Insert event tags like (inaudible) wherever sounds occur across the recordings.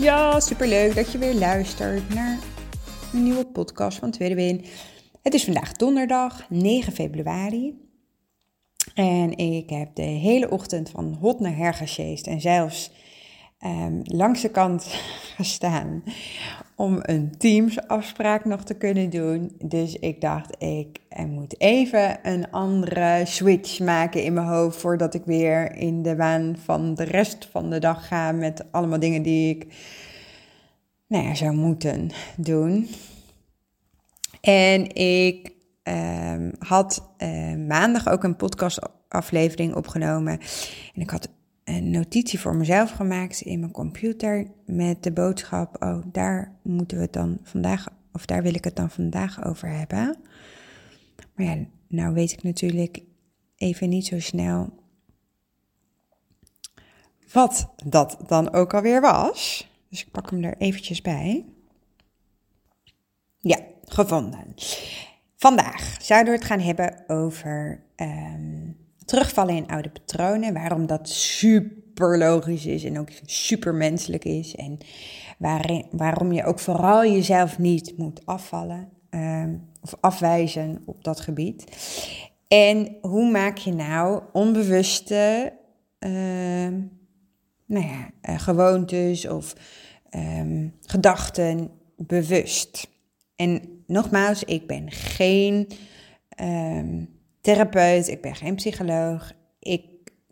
Ja, superleuk dat je weer luistert naar een nieuwe podcast van Tweede Win. Het is vandaag donderdag 9 februari. En ik heb de hele ochtend van hot naar her gesjeest en zelfs um, langs de kant (laughs) gestaan om een Teams-afspraak nog te kunnen doen. Dus ik dacht, ik moet even een andere switch maken in mijn hoofd voordat ik weer in de waan van de rest van de dag ga met allemaal dingen die ik nou ja, zou moeten doen. En ik um, had uh, maandag ook een podcastaflevering opgenomen. En ik had een notitie voor mezelf gemaakt in mijn computer met de boodschap: Oh, daar moeten we het dan vandaag, of daar wil ik het dan vandaag over hebben. Maar ja, nou weet ik natuurlijk even niet zo snel wat dat dan ook alweer was. Dus ik pak hem er eventjes bij. Ja, gevonden. Vandaag zouden we het gaan hebben over um, terugvallen in oude patronen. Waarom dat super logisch is en ook super menselijk is. En waarom je ook vooral jezelf niet moet afvallen um, of afwijzen op dat gebied. En hoe maak je nou onbewuste uh, nou uh, gewoontes of um, gedachten bewust? En nogmaals, ik ben geen therapeut, ik ben geen psycholoog. Ik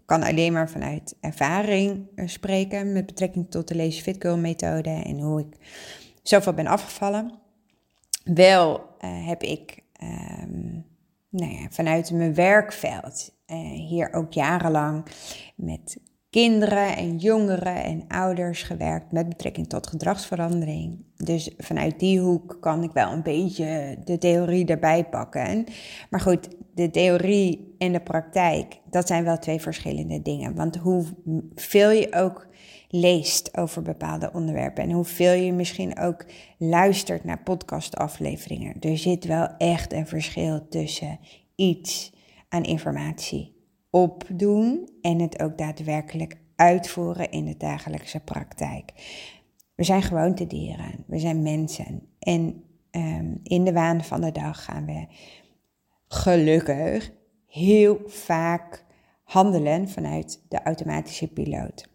kan alleen maar vanuit ervaring eh, spreken met betrekking tot de Lazy Fit Girl methode en hoe ik zoveel ben afgevallen. Wel uh, heb ik um, nou ja, vanuit mijn werkveld uh, hier ook jarenlang met kinderen en jongeren en ouders gewerkt met betrekking tot gedragsverandering. Dus vanuit die hoek kan ik wel een beetje de theorie erbij pakken. Maar goed, de theorie en de praktijk, dat zijn wel twee verschillende dingen. Want hoeveel je ook leest over bepaalde onderwerpen en hoeveel je misschien ook luistert naar podcastafleveringen, er zit wel echt een verschil tussen iets aan informatie opdoen en het ook daadwerkelijk uitvoeren in de dagelijkse praktijk. We zijn gewoontedieren, we zijn mensen en um, in de waan van de dag gaan we gelukkig heel vaak handelen vanuit de automatische piloot.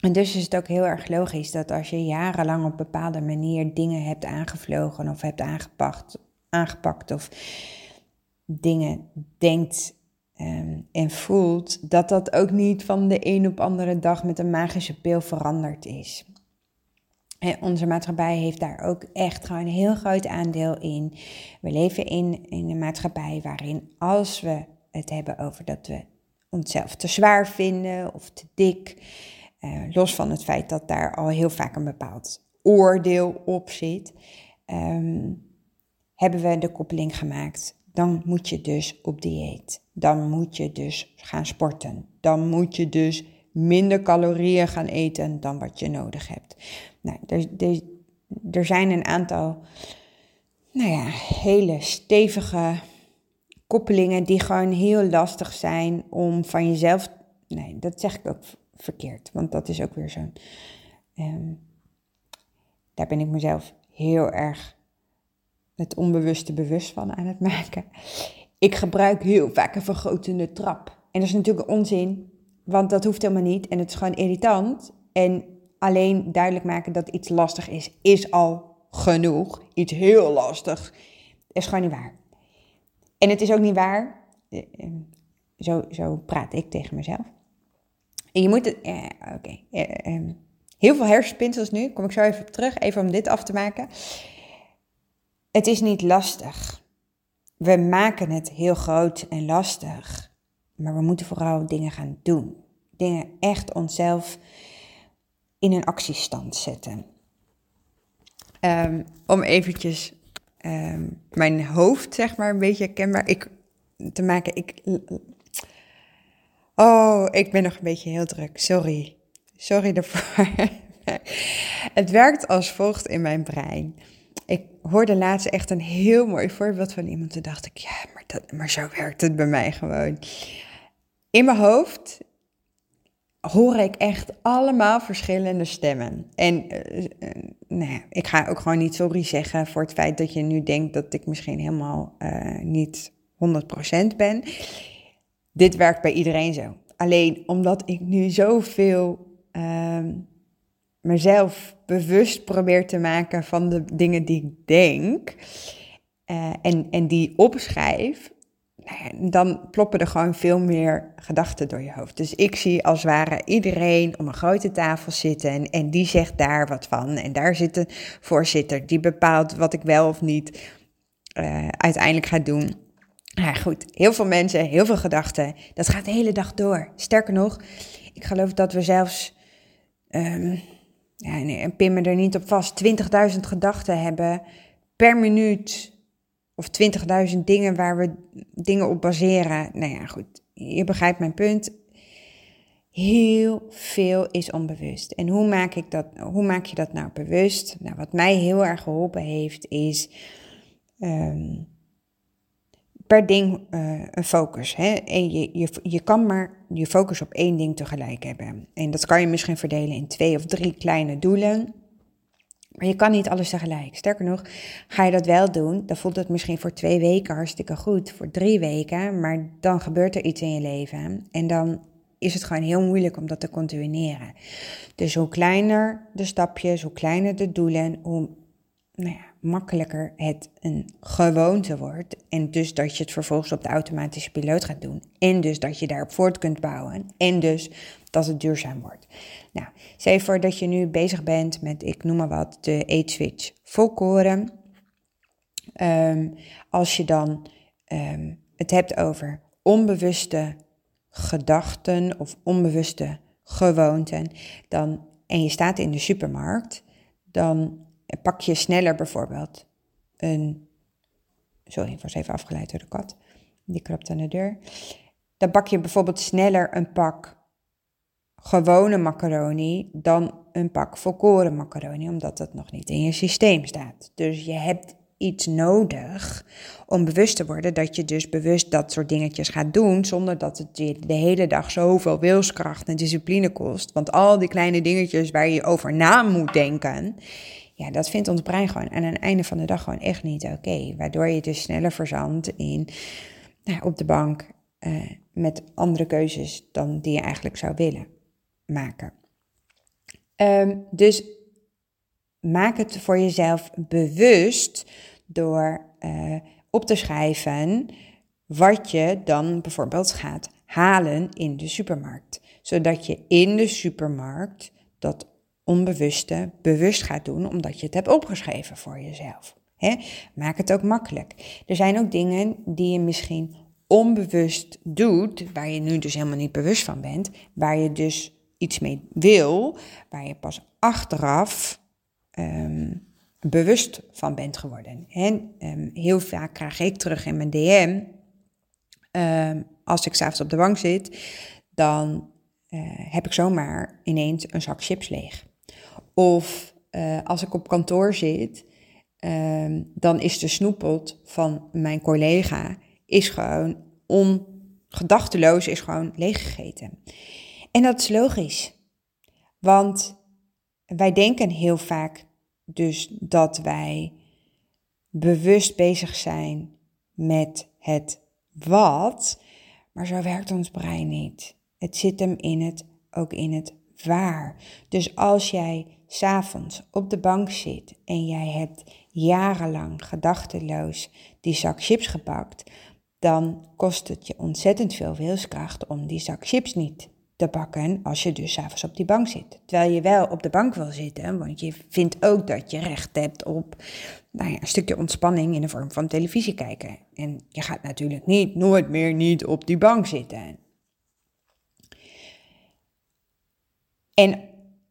En dus is het ook heel erg logisch dat als je jarenlang op bepaalde manier dingen hebt aangevlogen of hebt aangepakt, aangepakt of dingen denkt um, en voelt, dat dat ook niet van de een op andere dag met een magische pil veranderd is. En onze maatschappij heeft daar ook echt gewoon een heel groot aandeel in. We leven in, in een maatschappij waarin als we het hebben over dat we onszelf te zwaar vinden of te dik, uh, los van het feit dat daar al heel vaak een bepaald oordeel op zit, um, hebben we de koppeling gemaakt dan moet je dus op dieet. Dan moet je dus gaan sporten. Dan moet je dus minder calorieën gaan eten dan wat je nodig hebt. Nou, er, er, zijn een aantal nou ja, hele stevige koppelingen die gewoon heel lastig zijn om van jezelf. Nee, dat zeg ik ook verkeerd, want dat is ook weer zo'n. Um, daar ben ik mezelf heel erg het onbewuste bewust van aan het (laughs) maken. Ik gebruik heel vaak een vergrotende trap. En dat is natuurlijk onzin, want dat hoeft helemaal niet. En het is gewoon irritant. En alleen duidelijk maken dat iets lastig is, is al genoeg. Iets heel lastig is gewoon niet waar. En het is ook niet waar. Eh, eh, zo, zo praat ik tegen mezelf. En je moet het. Eh, Oké. Eh, heel veel hersenspinsels nu. Kom ik zo even terug, even om dit af te maken. Het is niet lastig. We maken het heel groot en lastig, maar we moeten vooral dingen gaan doen. dingen echt onszelf in een actiestand zetten. Um, om eventjes um, mijn hoofd, zeg maar, een beetje kenbaar ik, te maken. Ik, oh, ik ben nog een beetje heel druk. Sorry. Sorry daarvoor. (laughs) Het werkt als volgt in mijn brein. Ik hoorde laatst echt een heel mooi voorbeeld van iemand. Toen dacht ik, ja, maar, dat, maar zo werkt het bij mij gewoon. In mijn hoofd hoor ik echt allemaal verschillende stemmen. En uh, nou ja, ik ga ook gewoon niet sorry zeggen voor het feit dat je nu denkt dat ik misschien helemaal uh, niet 100% ben. Dit werkt bij iedereen zo. Alleen omdat ik nu zoveel uh, mezelf bewust probeer te maken van de dingen die ik denk en, en die opschrijf, nou dan ploppen er gewoon veel meer gedachten door je hoofd. Dus ik zie als ware iedereen om een grote tafel zitten en, en die zegt daar wat van. En daar zit een voorzitter die bepaalt wat ik wel of niet uh, uiteindelijk ga doen. Ja, goed, heel veel mensen, heel veel gedachten. Dat gaat de hele dag door. Sterker nog, ik geloof dat we zelfs, um, nee, en pin me er niet op vast, 20.000 gedachten hebben per minuut of 20.000 dingen waar we dingen op baseren. Nou ja, goed, je begrijpt mijn punt. Heel veel is onbewust. En hoe maak, ik dat, hoe maak je dat nou bewust? Nou, wat mij heel erg geholpen heeft, is um, per ding uh, een focus. Hè? En je, je, je kan maar je focus op één ding tegelijk hebben. En dat kan je misschien verdelen in twee of drie kleine doelen. Maar je kan niet alles tegelijk. Sterker nog, ga je dat wel doen, dan voelt het misschien voor twee weken hartstikke goed, voor drie weken, maar dan gebeurt er iets in je leven en dan is het gewoon heel moeilijk om dat te continueren. Dus hoe kleiner de stapjes, hoe kleiner de doelen, hoe nou ja, makkelijker het een gewoonte wordt. En dus dat je het vervolgens op de automatische piloot gaat doen. En dus dat je daarop voort kunt bouwen. En dus dat het duurzaam wordt. Nou, je voor dat je nu bezig bent met, ik noem maar wat, de Eat Switch volkoren. Um, als je dan um, het hebt over onbewuste gedachten of onbewuste gewoonten, dan, en je staat in de supermarkt, dan pak je sneller bijvoorbeeld een. Sorry, ik was even afgeleid door de kat. Die krabt aan de deur. Dan pak je bijvoorbeeld sneller een pak gewone macaroni dan een pak volkoren macaroni, omdat dat nog niet in je systeem staat. Dus je hebt iets nodig om bewust te worden dat je dus bewust dat soort dingetjes gaat doen, zonder dat het je de hele dag zoveel wilskracht en discipline kost. Want al die kleine dingetjes waar je over na moet denken, ja, dat vindt ons brein gewoon aan het einde van de dag gewoon echt niet oké. waardoor je dus sneller verzandt in, nou, op de bank uh, met andere keuzes dan die je eigenlijk zou willen maken. Um, dus maak het voor jezelf bewust door uh, op te schrijven wat je dan bijvoorbeeld gaat halen in de supermarkt. Zodat je in de supermarkt dat onbewuste bewust gaat doen, omdat je het hebt opgeschreven voor jezelf. Maak het ook makkelijk. Er zijn ook dingen die je misschien onbewust doet, waar je nu dus helemaal niet bewust van bent, waar je dus iets mee wil, waar je pas achteraf um, bewust van bent geworden. En um, heel vaak krijg ik terug in mijn DM, um, als ik s'avonds op de bank zit, dan uh, heb ik zomaar ineens een zak chips leeg. Of uh, als ik op kantoor zit, um, dan is de snoeppot van mijn collega is gewoon ongedachteloos, is gewoon leeggegeten. En dat is logisch, want wij denken heel vaak dus dat wij bewust bezig zijn met het wat, maar zo werkt ons brein niet. Het zit hem in het, ook in het waar. Dus als jij s'avonds op de bank zit en jij hebt jarenlang gedachteloos die zak chips gepakt, dan kost het je ontzettend veel wilskracht om die zak chips niet te pakken als je dus s'avonds op die bank zit. Terwijl je wel op de bank wil zitten, want je vindt ook dat je recht hebt op nou ja, een stukje ontspanning in de vorm van televisie kijken. En je gaat natuurlijk niet, nooit meer niet op die bank zitten. En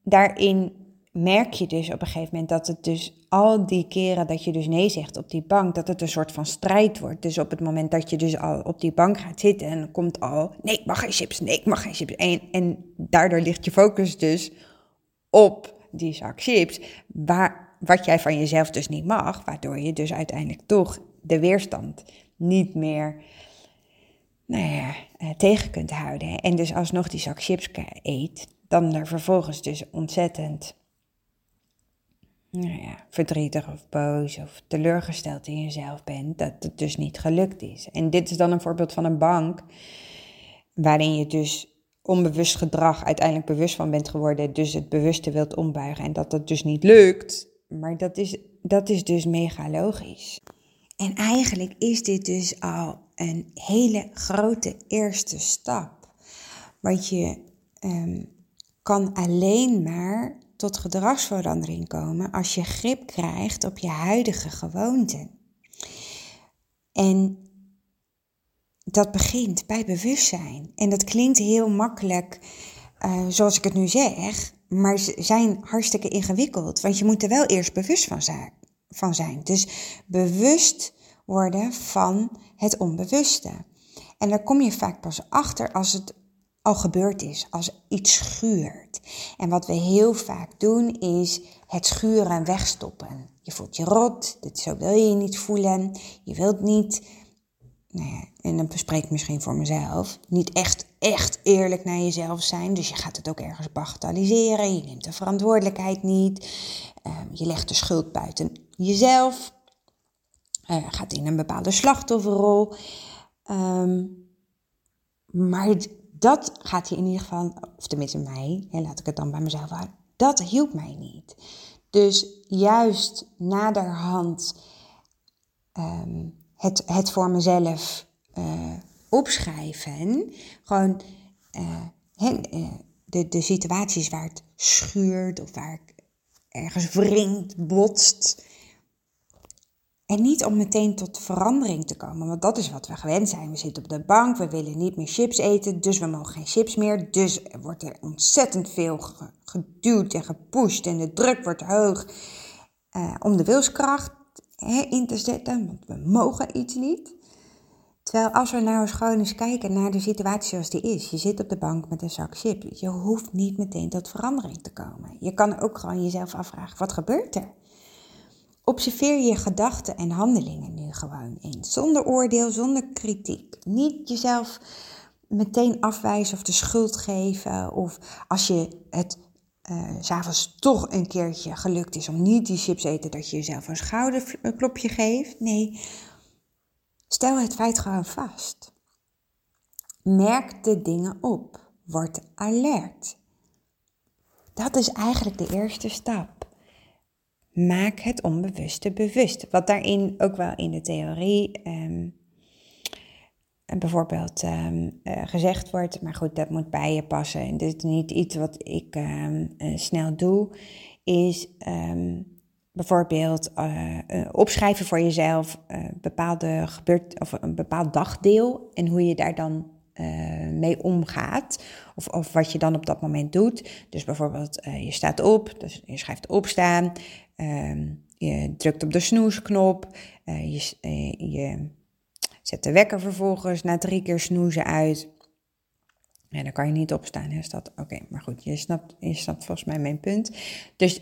daarin merk je dus op een gegeven moment dat het dus al die keren dat je dus nee zegt op die bank, dat het een soort van strijd wordt. Dus op het moment dat je dus al op die bank gaat zitten en komt al, nee, ik mag geen chips, nee, ik mag geen chips. En, en daardoor ligt je focus dus op die zak chips, waar, wat jij van jezelf dus niet mag, waardoor je dus uiteindelijk toch de weerstand niet meer nou ja, eh, tegen kunt houden. En dus alsnog die zak chips eet, dan er vervolgens dus ontzettend nou ja, verdrietig of boos of teleurgesteld in jezelf bent, dat het dus niet gelukt is. En dit is dan een voorbeeld van een bank waarin je dus onbewust gedrag uiteindelijk bewust van bent geworden, dus het bewuste wilt ombuigen en dat dat dus niet lukt. Maar dat is, dat is dus mega logisch. En eigenlijk is dit dus al een hele grote eerste stap. Want je um, kan alleen maar tot gedragsverandering komen als je grip krijgt op je huidige gewoonten. En dat begint bij bewustzijn. En dat klinkt heel makkelijk, uh, zoals ik het nu zeg, maar ze zijn hartstikke ingewikkeld. Want je moet er wel eerst bewust van zijn. Van zijn. Dus bewust worden van het onbewuste. En daar kom je vaak pas achter als het gebeurd is, als iets schuurt. En wat we heel vaak doen is het schuren wegstoppen. Je voelt je rot, dit zo wil je niet voelen. Je wilt niet, nou ja, en dan bespreek ik misschien voor mezelf, niet echt, echt eerlijk naar jezelf zijn. Dus je gaat het ook ergens bagatelliseren, je neemt de verantwoordelijkheid niet. Ehm, je legt de schuld buiten jezelf. Uh, gaat in een bepaalde slachtofferrol. Um, maar dat gaat je in ieder geval, of tenminste mij, en laat ik het dan bij mezelf houden, dat hielp mij niet. Dus juist naderhand um, het, het voor mezelf uh, opschrijven, gewoon uh, de, de situaties waar het schuurt of waar ik ergens wringt, botst, en niet om meteen tot verandering te komen, want dat is wat we gewend zijn. We zitten op de bank, we willen niet meer chips eten, dus we mogen geen chips meer. Dus wordt er ontzettend veel geduwd en gepusht en de druk wordt hoog uh, om de wilskracht hè, in te zetten, want we mogen iets niet. Terwijl als we nou eens gewoon eens kijken naar de situatie zoals die is. Je zit op de bank met een zak chips. Je hoeft niet meteen tot verandering te komen. Je kan ook gewoon jezelf afvragen, wat gebeurt er? Observeer je gedachten en handelingen nu gewoon eens. Zonder oordeel, zonder kritiek. Niet jezelf meteen afwijzen of de schuld geven. Of als je het uh, s'avonds toch een keertje gelukt is om niet die chips te eten, dat je jezelf een schouderklopje geeft. Nee, stel het feit gewoon vast. Merk de dingen op. Word alert. Dat is eigenlijk de eerste stap. Maak het onbewuste bewust. Wat daarin ook wel in de theorie um, bijvoorbeeld um, uh, gezegd wordt, maar goed, dat moet bij je passen. En dit is niet iets wat ik um, uh, snel doe, is bijvoorbeeld uh, opschrijven voor jezelf bepaalde gebeurt, of een bepaald dagdeel en hoe je daar dan mee omgaat. Of, of wat je dan op dat moment doet. Dus bijvoorbeeld, je staat op, dus je schrijft opstaan. Ehm, je drukt op de snoesknop. Uh, je, uh, je zet de wekker vervolgens na drie keer snoezen uit. En dan kan je niet opstaan. Is dat oké? maar goed, je snapt, je snapt volgens mij mijn punt. Dus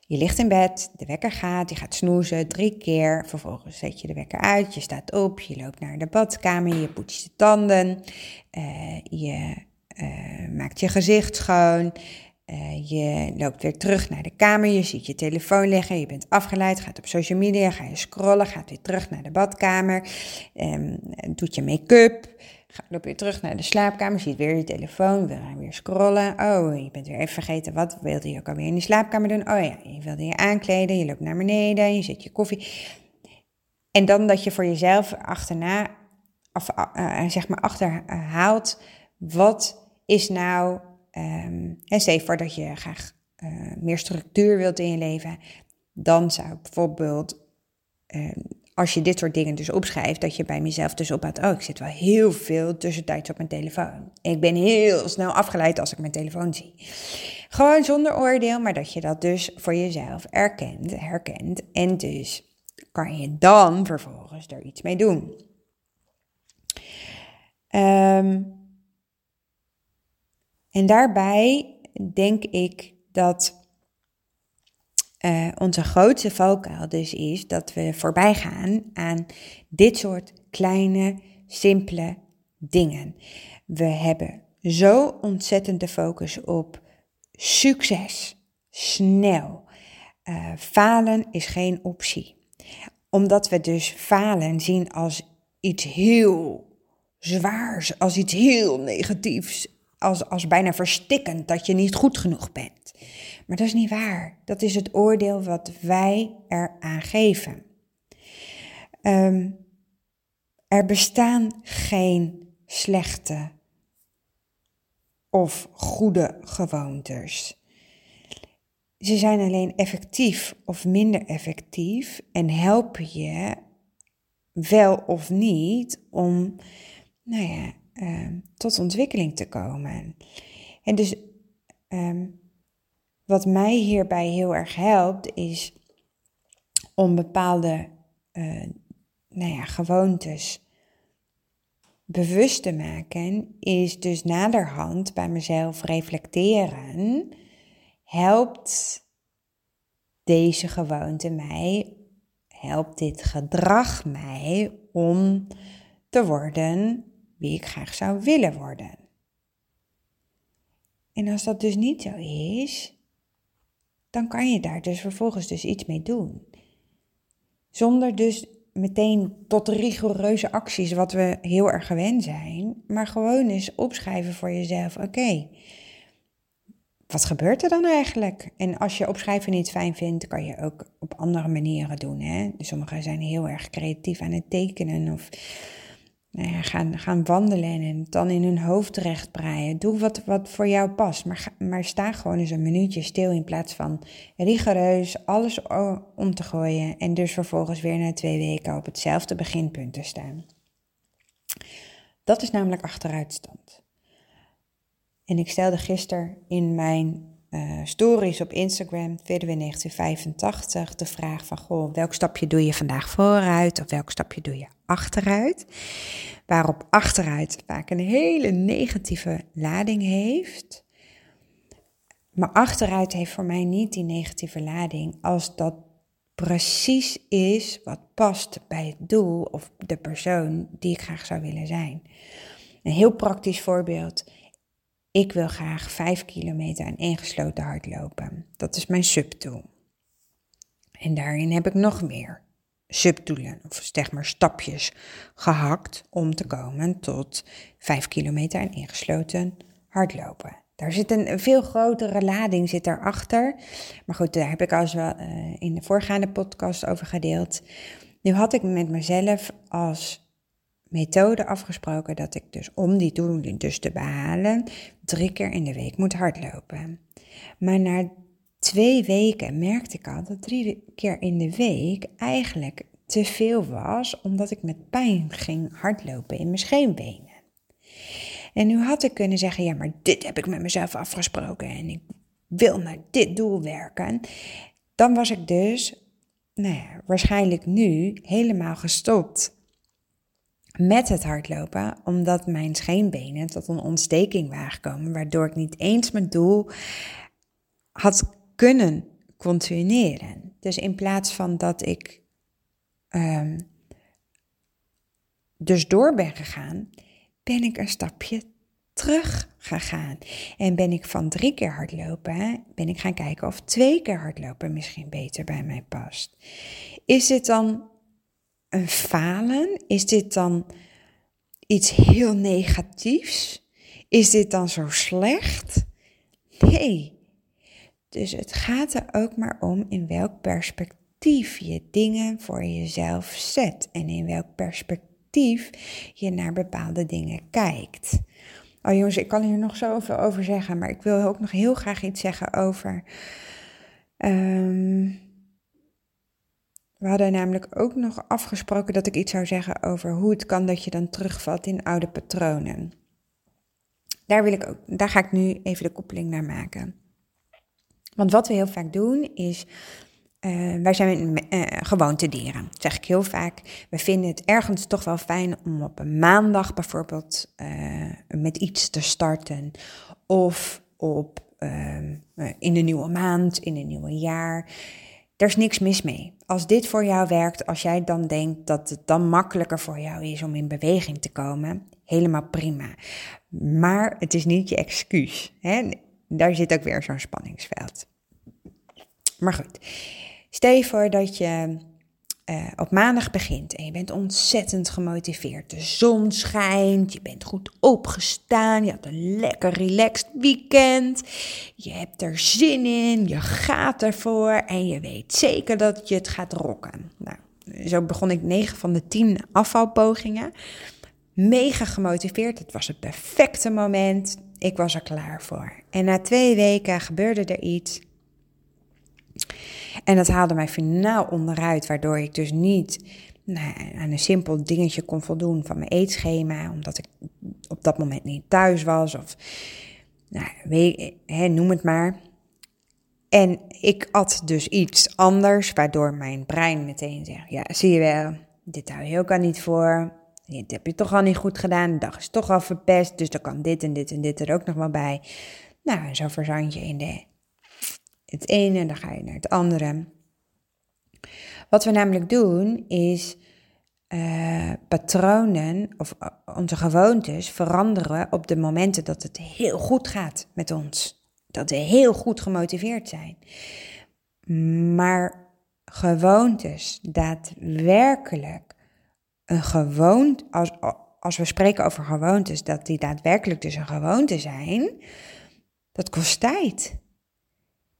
je ligt in bed, de wekker gaat, je gaat snoezen drie keer. Vervolgens zet je de wekker uit, je staat op, je loopt naar de badkamer, je poetst je tanden, uh, je maakt je gezicht schoon. Uh, je loopt weer terug naar de kamer, je ziet je telefoon liggen, je bent afgeleid, gaat op social media, ga je scrollen, gaat weer terug naar de badkamer, um, doet je make-up, loop weer terug naar de slaapkamer, ziet weer je telefoon, wil weer scrollen. Oh, je bent weer even vergeten, wat wilde je ook alweer in de slaapkamer doen? Oh ja, je wilde je aankleden, je loopt naar beneden, je zet je koffie. En dan dat je voor jezelf achterna, uh, zeg maar achterhaalt, wat is nou Um, en stel voor dat je graag uh, meer structuur wilt in je leven, dan zou bijvoorbeeld uh, als je dit soort dingen dus opschrijft, dat je bij mezelf dus ophoudt, oh, ik zit wel heel veel tussentijds op mijn telefoon. Ik ben heel snel afgeleid als ik mijn telefoon zie. Gewoon zonder oordeel, maar dat je dat dus voor jezelf erkent, herkent. En dus kan je dan vervolgens er iets mee doen. Ehm, en daarbij denk ik dat uh, onze grootste valkuil dus is dat we voorbij gaan aan dit soort kleine, simpele dingen. We hebben zo ontzettend de focus op succes, snel. Uh, falen is geen optie. Omdat we dus falen zien als iets heel zwaars, als iets heel negatiefs, als, als bijna verstikkend dat je niet goed genoeg bent. Maar dat is niet waar. Dat is het oordeel wat wij eraan geven. Ehm, er bestaan geen slechte of goede gewoontes. Ze zijn alleen effectief of minder effectief en helpen je wel of niet om nou ja, ehm, tot ontwikkeling te komen. En dus ehm, wat mij hierbij heel erg helpt, is om bepaalde uh, nou ja, gewoontes bewust te maken, is dus naderhand bij mezelf reflecteren. Helpt deze gewoonte mij, helpt dit gedrag mij om te worden wie ik graag zou willen worden? En als dat dus niet zo is, dan kan je daar dus vervolgens dus iets mee doen. Zonder dus meteen tot rigoureuze acties, wat we heel erg gewend zijn, maar gewoon eens opschrijven voor jezelf: oké, wat gebeurt er dan eigenlijk? En als je opschrijven niet fijn vindt, kan je ook op andere manieren doen. Hè? Sommigen zijn heel erg creatief aan het tekenen of nou gaan, gaan wandelen en dan in hun hoofd terecht breien. Doe wat, wat voor jou past, maar, maar sta gewoon eens een minuutje stil in plaats van rigoureus alles om te gooien en dus vervolgens weer na twee weken op hetzelfde beginpunt te staan. Dat is namelijk achteruitstand. En ik stelde gisteren in mijn uh, stories op Instagram, Vidwin 1985, de vraag van, goh, welk stapje doe je vandaag vooruit of welk stapje doe je achteruit? Waarop achteruit vaak een hele negatieve lading heeft. Maar achteruit heeft voor mij niet die negatieve lading als dat precies is wat past bij het doel of de persoon die ik graag zou willen zijn. Een heel praktisch voorbeeld. Ik wil graag 5 kilometer aan ingesloten hardlopen. Dat is mijn subdoel. En daarin heb ik nog meer subdoelen, of zeg maar stapjes, gehakt om te komen tot 5 kilometer aan ingesloten hardlopen. Daar zit een, veel grotere lading zit daarachter. Maar goed, daar heb ik al wel uh, in de voorgaande podcast over gedeeld. Nu had ik met mezelf als methode afgesproken dat ik dus om die doelen dus te behalen drie keer in de week moet hardlopen. Maar na twee weken merkte ik al dat drie keer in de week eigenlijk te veel was, omdat ik met pijn ging hardlopen in mijn scheenbenen. En nu had ik kunnen zeggen, ja, maar dit heb ik met mezelf afgesproken en ik wil naar dit doel werken. Dan was ik dus, nou waarschijnlijk nu helemaal gestopt met het hardlopen, omdat mijn scheenbenen tot een ontsteking waren gekomen, waardoor ik niet eens mijn doel had kunnen continueren. Dus in plaats van dat ik um, dus door ben gegaan, ben ik een stapje terug gegaan. En ben ik van drie keer hardlopen, ben ik gaan kijken of twee keer hardlopen misschien beter bij mij past. Is dit dan een falen? Is dit dan iets heel negatiefs? Is dit dan zo slecht? Nee. Dus het gaat er ook maar om in welk perspectief je dingen voor jezelf zet en in welk perspectief je naar bepaalde dingen kijkt. Oh jongens, ik kan hier nog zoveel over zeggen, maar ik wil ook nog heel graag iets zeggen over. Um, we hadden namelijk ook nog afgesproken dat ik iets zou zeggen over hoe het kan dat je dan terugvalt in oude patronen. Daar, wil ik ook, daar ga ik nu even de koppeling naar maken. Want wat we heel vaak doen is uh, wij zijn uh, gewoontedieren, zeg ik heel vaak. We vinden het ergens toch wel fijn om op een maandag bijvoorbeeld uh, met iets te starten. Of op, in de nieuwe maand, in een nieuwe jaar. Er is niks mis mee. Als dit voor jou werkt, als jij dan denkt dat het dan makkelijker voor jou is om in beweging te komen, helemaal prima. Maar het is niet je excuus. Hè? Daar zit ook weer zo'n spanningsveld. Maar goed. Stel je voor dat je uh, op maandag begint en je bent ontzettend gemotiveerd. De zon schijnt, je bent goed opgestaan, je had een lekker relaxed weekend. Je hebt er zin in, je gaat ervoor en je weet zeker dat je het gaat rocken. Nou, zo begon ik 9 van de 10 afvalpogingen. Mega gemotiveerd, het was het perfecte moment. Ik was er klaar voor. En na twee weken gebeurde er iets. En dat haalde mij finaal onderuit, waardoor ik dus niet nou, aan een simpel dingetje kon voldoen van mijn eetschema, omdat ik op dat moment niet thuis was of nou, weet, noem het maar. En ik at dus iets anders, waardoor mijn brein meteen zegt: Ja, zie je wel, dit hou je ook al niet voor. Dit heb je toch al niet goed gedaan. De dag is toch al verpest. Dus dan kan dit en dit en dit er ook nog wel bij. Nou, zo verzand je in de het ene, dan ga je naar het andere. Wat we namelijk doen is uh, patronen of eh, onze gewoontes veranderen op de momenten dat het heel goed gaat met ons. Dat we heel goed gemotiveerd zijn. Maar gewoontes, daadwerkelijk een gewoonte, als, als we spreken over gewoontes, dat die daadwerkelijk dus een gewoonte zijn, dat kost tijd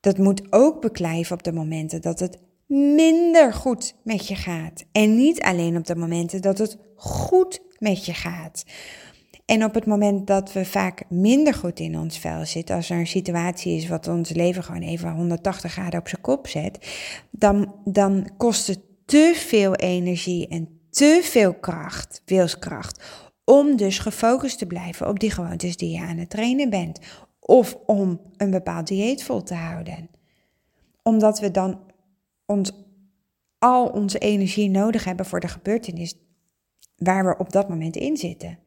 dat moet ook beklijven op de momenten dat het minder goed met je gaat. En niet alleen op de momenten dat het goed met je gaat. En op het moment dat we vaak minder goed in ons vel zitten, als er een situatie is wat ons leven gewoon even 180 graden op zijn kop zet, dan, dan kost het te veel energie en te veel kracht, wilskracht, om dus gefocust te blijven op die gewoontes die je aan het trainen bent of om een bepaald dieet vol te houden. Omdat we dan ons, al onze energie nodig hebben voor de gebeurtenis waar we op dat moment in zitten.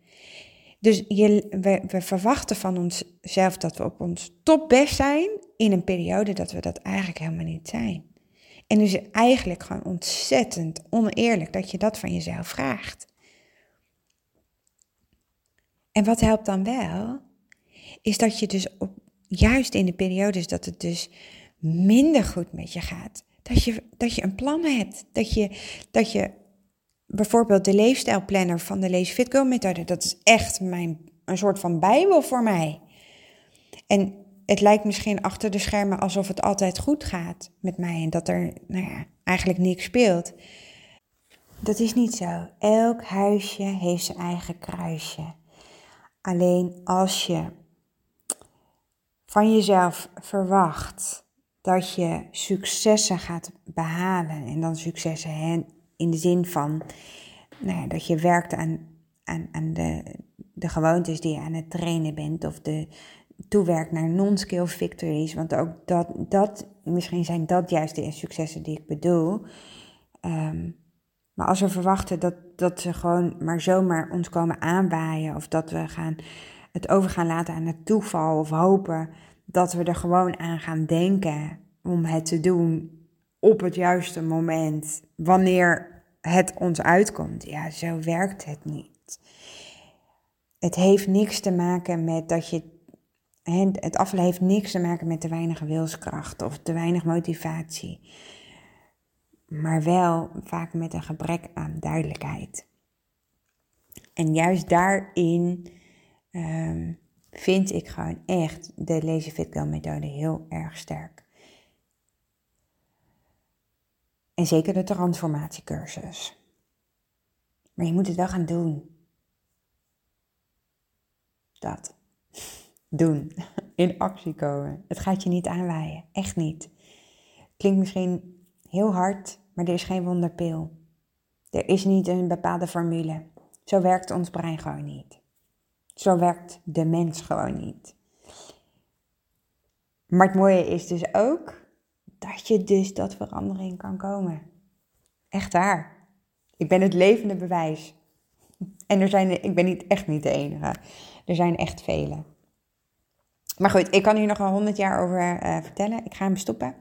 Dus je, we, we verwachten van onszelf dat we op ons topbest zijn in een periode dat we dat eigenlijk helemaal niet zijn. En dus eigenlijk gewoon ontzettend oneerlijk dat je dat van jezelf vraagt. En wat helpt dan wel? Is dat je dus op, juist in de periodes dat het dus minder goed met je gaat, dat je, dat je een plan hebt. Dat je, dat je bijvoorbeeld de leefstijlplanner van de Lazy Fit Girl methode, dat is echt mijn, een soort van bijbel voor mij. En het lijkt misschien achter de schermen alsof het altijd goed gaat met mij en dat er nou ja, eigenlijk niks speelt. Dat is niet zo. Elk huisje heeft zijn eigen kruisje. Alleen als je van jezelf verwacht dat je successen gaat behalen. En dan successen in de zin van nou dat je werkt aan, aan, aan de, de gewoontes die je aan het trainen bent. Of de toewerkt naar non-skill victories. Want ook dat, dat, misschien zijn dat juist de successen die ik bedoel. Ehm, maar als we verwachten dat, dat ze gewoon maar zomaar ons komen aanwaaien. Of dat we gaan het over gaan laten aan het toeval of hopen dat we er gewoon aan gaan denken om het te doen op het juiste moment, wanneer het ons uitkomt. Ja, zo werkt het niet. Het heeft niks te maken met dat je. Het afvallen heeft niks te maken met te weinig wilskracht of te weinig motivatie. Maar wel vaak met een gebrek aan duidelijkheid. En juist daarin Ehm, vind ik gewoon echt de Lazy Fit Girl methode heel erg sterk. En zeker de transformatiecursus. Maar je moet het wel gaan doen. Dat. (laughs) Doen. (laughs) In actie komen. Het gaat je niet aanwaaien. Echt niet. Klinkt misschien heel hard, maar er is geen wonderpil. Er is niet een bepaalde formule. Zo werkt ons brein gewoon niet. Zo werkt de mens gewoon niet. Maar het mooie is dus ook dat je dus dat verandering kan komen. Echt waar. Ik ben het levende bewijs. En er zijn, ik ben niet, echt niet de enige. Er zijn echt vele. Maar goed, ik kan hier nog een honderd jaar over uh, vertellen. Ik ga hem stoppen.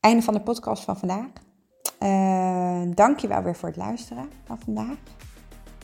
Einde van de podcast van vandaag. Uh, Dank je wel weer voor het luisteren van vandaag.